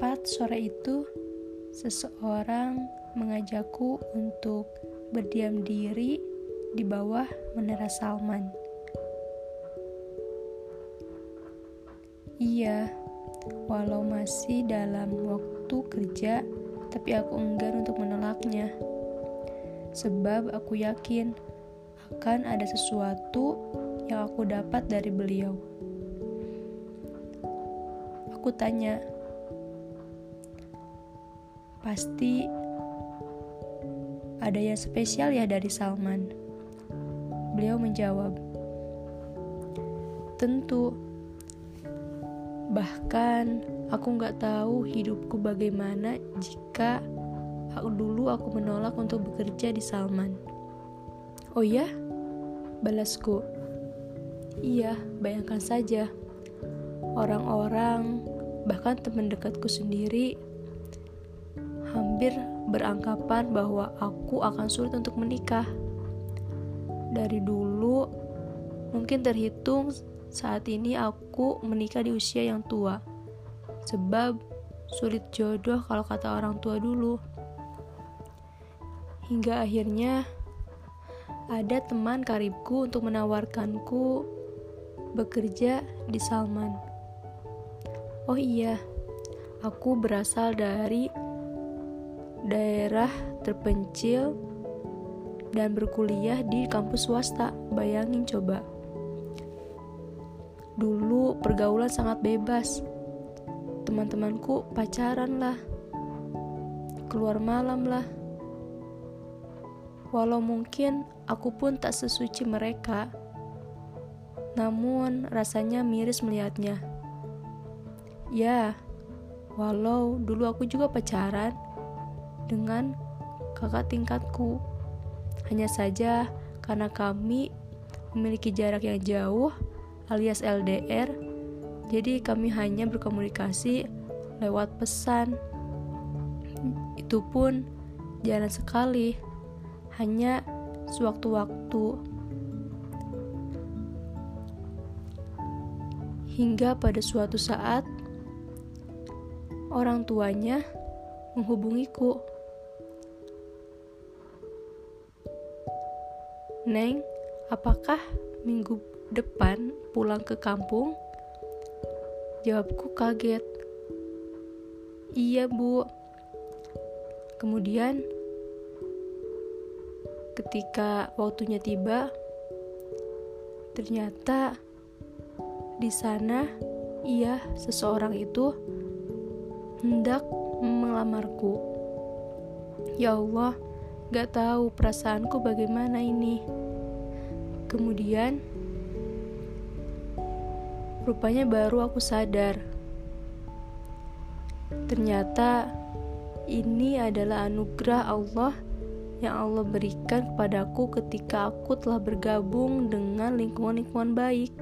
Tepat sore itu, seseorang mengajakku untuk berdiam diri di bawah menara Salman. Iya, walau masih dalam waktu kerja, tapi aku enggan untuk menolaknya. Sebab aku yakin akan ada sesuatu yang aku dapat dari beliau. Aku tanya, Pasti ada yang spesial ya dari Salman. Beliau menjawab, Tentu. Bahkan aku nggak tahu hidupku bagaimana jika aku dulu aku menolak untuk bekerja di Salman. Oh ya? Balasku. Iya, bayangkan saja. Orang-orang, bahkan teman dekatku sendiri beranggapan bahwa aku akan sulit untuk menikah. Dari dulu, mungkin terhitung saat ini aku menikah di usia yang tua. Sebab sulit jodoh kalau kata orang tua dulu. Hingga akhirnya ada teman karibku untuk menawarkanku bekerja di Salman. Oh iya, aku berasal dari daerah terpencil dan berkuliah di kampus swasta. Bayangin coba. Dulu pergaulan sangat bebas. Teman-temanku pacaran lah. Keluar malam lah. Walau mungkin aku pun tak sesuci mereka, namun rasanya miris melihatnya. Ya, walau dulu aku juga pacaran, dengan kakak tingkatku. Hanya saja karena kami memiliki jarak yang jauh alias LDR, jadi kami hanya berkomunikasi lewat pesan. Itu pun jarang sekali, hanya sewaktu-waktu. Hingga pada suatu saat, orang tuanya menghubungiku. Neng, apakah minggu depan pulang ke kampung? Jawabku kaget. Iya, Bu. Kemudian, ketika waktunya tiba, ternyata di sana ia seseorang itu hendak melamarku. Ya Allah, Gak tahu perasaanku bagaimana ini. Kemudian, rupanya baru aku sadar. Ternyata ini adalah anugerah Allah yang Allah berikan kepadaku ketika aku telah bergabung dengan lingkungan-lingkungan baik.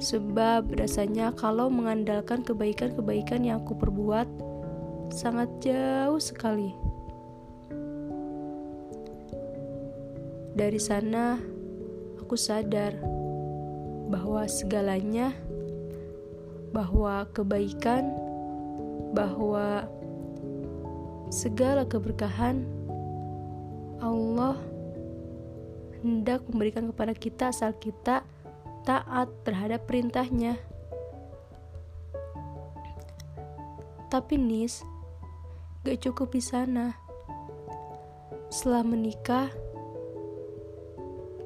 Sebab rasanya kalau mengandalkan kebaikan-kebaikan yang aku perbuat sangat jauh sekali. Dari sana, aku sadar bahwa segalanya, bahwa kebaikan, bahwa segala keberkahan Allah hendak memberikan kepada kita asal kita taat terhadap perintahnya. Tapi Nis, gak cukup di sana. Setelah menikah,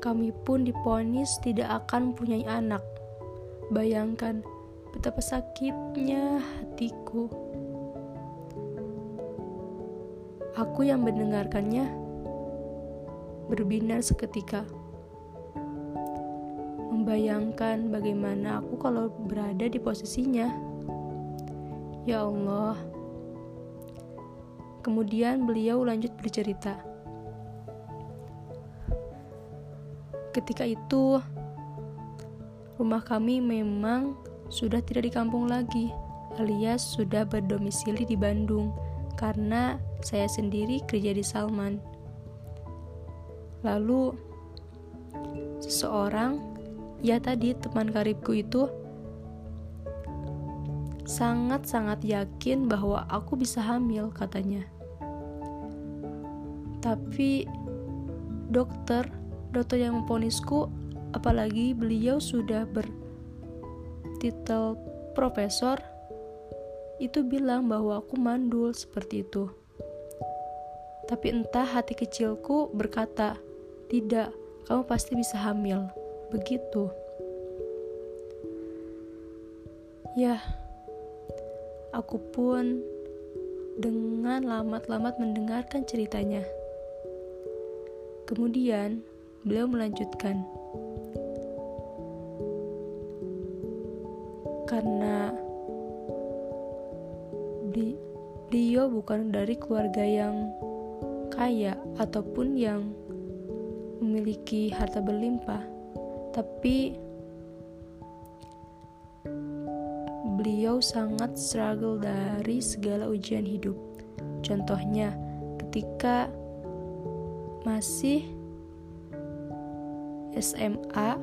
kami pun diponis tidak akan mempunyai anak. Bayangkan betapa sakitnya hatiku. Aku yang mendengarkannya berbinar seketika. Membayangkan bagaimana aku kalau berada di posisinya. Ya Allah. Kemudian beliau lanjut bercerita. Ketika itu, rumah kami memang sudah tidak di kampung lagi, alias sudah berdomisili di Bandung karena saya sendiri kerja di Salman. Lalu, seseorang, ya tadi teman karibku itu, sangat-sangat yakin bahwa aku bisa hamil, katanya. Tapi dokter, dokter yang memponisku, apalagi beliau sudah bertitel profesor, itu bilang bahwa aku mandul seperti itu. Tapi entah hati kecilku berkata, "Tidak, kamu pasti bisa hamil." Begitu. Ya, aku pun dengan lamat-lamat mendengarkan ceritanya. Kemudian, beliau melanjutkan, "Karena beliau bukan dari keluarga yang kaya ataupun yang memiliki harta berlimpah, tapi..." beliau sangat struggle dari segala ujian hidup. Contohnya, ketika masih SMA,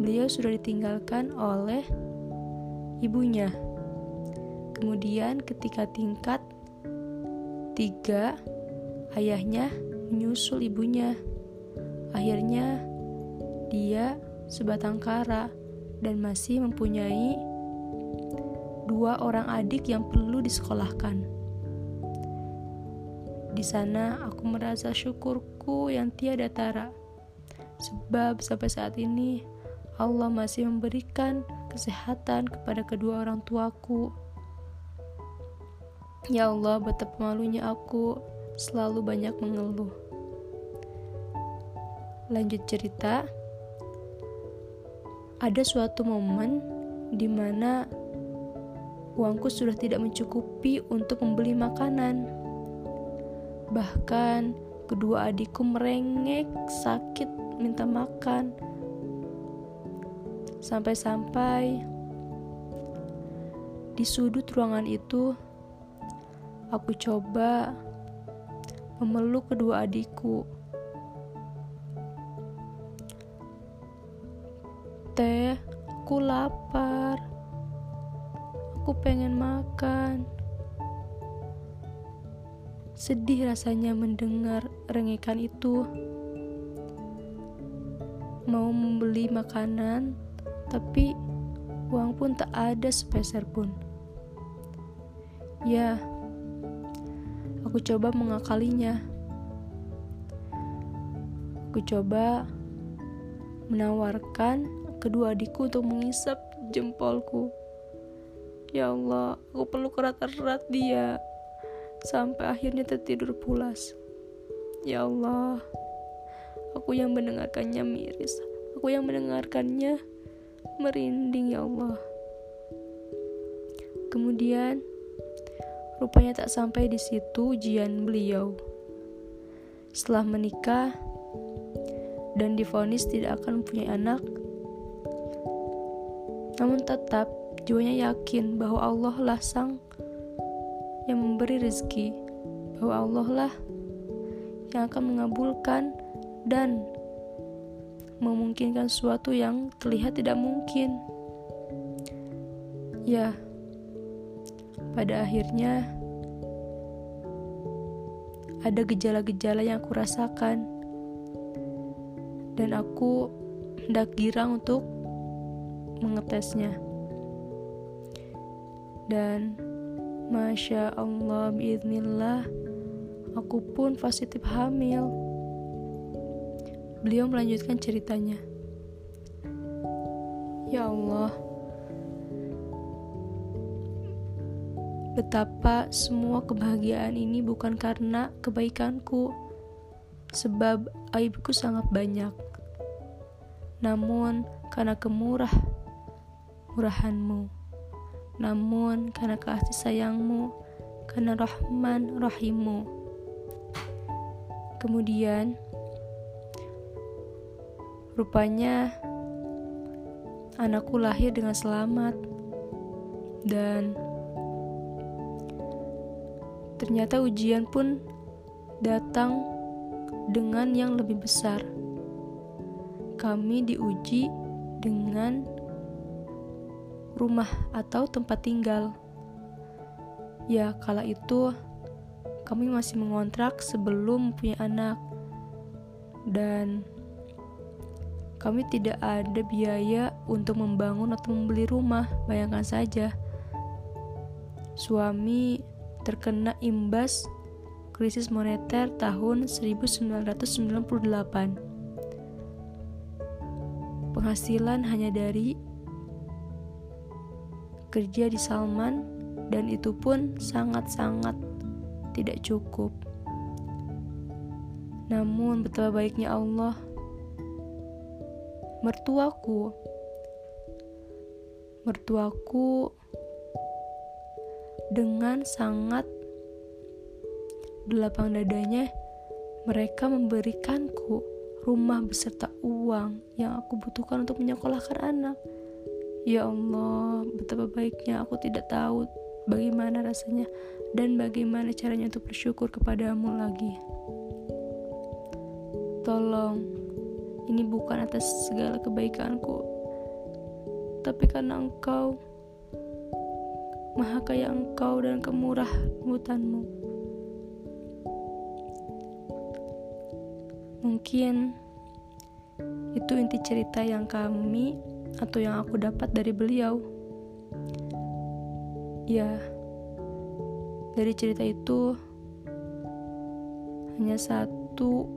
beliau sudah ditinggalkan oleh ibunya. Kemudian ketika tingkat tiga, ayahnya menyusul ibunya. Akhirnya dia sebatang kara dan masih mempunyai dua orang adik yang perlu disekolahkan. Di sana aku merasa syukurku yang tiada tara. Sebab sampai saat ini Allah masih memberikan kesehatan kepada kedua orang tuaku. Ya Allah, betapa malunya aku selalu banyak mengeluh. Lanjut cerita, ada suatu momen di mana uangku sudah tidak mencukupi untuk membeli makanan. Bahkan kedua adikku merengek sakit minta makan. Sampai-sampai di sudut ruangan itu aku coba memeluk kedua adikku. Teh, aku lapar. Aku pengen makan. Sedih rasanya mendengar rengekan itu. Mau membeli makanan, tapi uang pun tak ada sepeser pun. Ya, aku coba mengakalinya. Aku coba menawarkan kedua adikku untuk mengisap jempolku. Ya Allah, aku perlu erat-erat dia sampai akhirnya tertidur pulas. Ya Allah, aku yang mendengarkannya miris. Aku yang mendengarkannya merinding ya Allah. Kemudian rupanya tak sampai di situ ujian beliau. Setelah menikah dan difonis tidak akan mempunyai anak, namun tetap jiwanya yakin bahwa Allah lah sang yang memberi rezeki, bahwa Allah lah yang akan mengabulkan dan memungkinkan sesuatu yang terlihat tidak mungkin. Ya, pada akhirnya ada gejala-gejala yang aku rasakan. Dan aku hendak girang untuk mengetesnya. Dan Masya Allah biiznillah aku pun positif hamil beliau melanjutkan ceritanya. Ya Allah Betapa semua kebahagiaan ini bukan karena kebaikanku Sebab aibku sangat banyak. Namun karena kemurah murahanmu. Namun karena kasih sayangmu, karena rahman rahimu. Kemudian, rupanya anakku lahir dengan selamat dan ternyata ujian pun datang dengan yang lebih besar. Kami diuji dengan rumah atau tempat tinggal. Ya, kala itu kami masih mengontrak sebelum punya anak. Dan kami tidak ada biaya untuk membangun atau membeli rumah. Bayangkan saja. Suami terkena imbas krisis moneter tahun 1998 penghasilan hanya dari kerja di Salman dan itu pun sangat-sangat tidak cukup. Namun betapa baiknya Allah mertuaku mertuaku dengan sangat gelapang dadanya mereka memberikanku rumah beserta uang yang aku butuhkan untuk menyekolahkan anak. Ya Allah, betapa baiknya aku tidak tahu bagaimana rasanya dan bagaimana caranya untuk bersyukur kepadamu lagi. Tolong, ini bukan atas segala kebaikanku, tapi karena engkau, maha kaya engkau dan kemurah mutanmu. Mungkin itu inti cerita yang kami atau yang aku dapat dari beliau. Ya, dari cerita itu hanya satu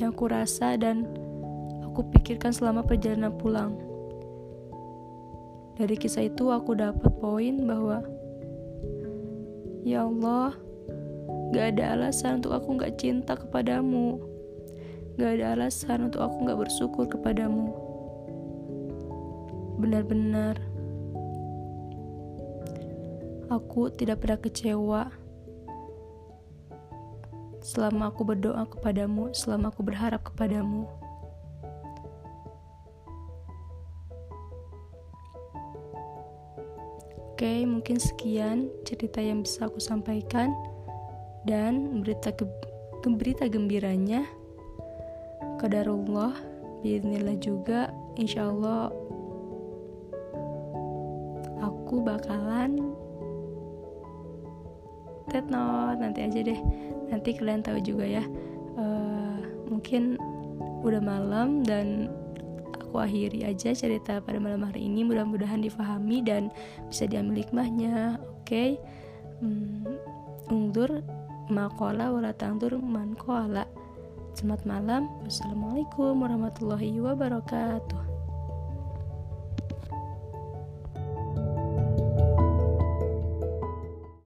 yang aku rasa dan aku pikirkan selama perjalanan pulang. Dari kisah itu aku dapat poin bahwa Ya Allah, gak ada alasan untuk aku gak cinta kepadamu. Gak ada alasan untuk aku gak bersyukur kepadamu. Benar-benar, aku tidak pernah kecewa selama aku berdoa kepadamu, selama aku berharap kepadamu. Oke, mungkin sekian cerita yang bisa aku sampaikan dan berita ke berita gembiranya Kadarullah Bismillah juga Insya Allah Aku bakalan Ted note Nanti aja deh Nanti kalian tahu juga ya uh, Mungkin udah malam dan aku akhiri aja cerita pada malam hari ini mudah-mudahan difahami dan bisa diambil hikmahnya oke okay? hmm, ungdur makola wala tangdur man koala Selamat malam. Wassalamualaikum warahmatullahi wabarakatuh.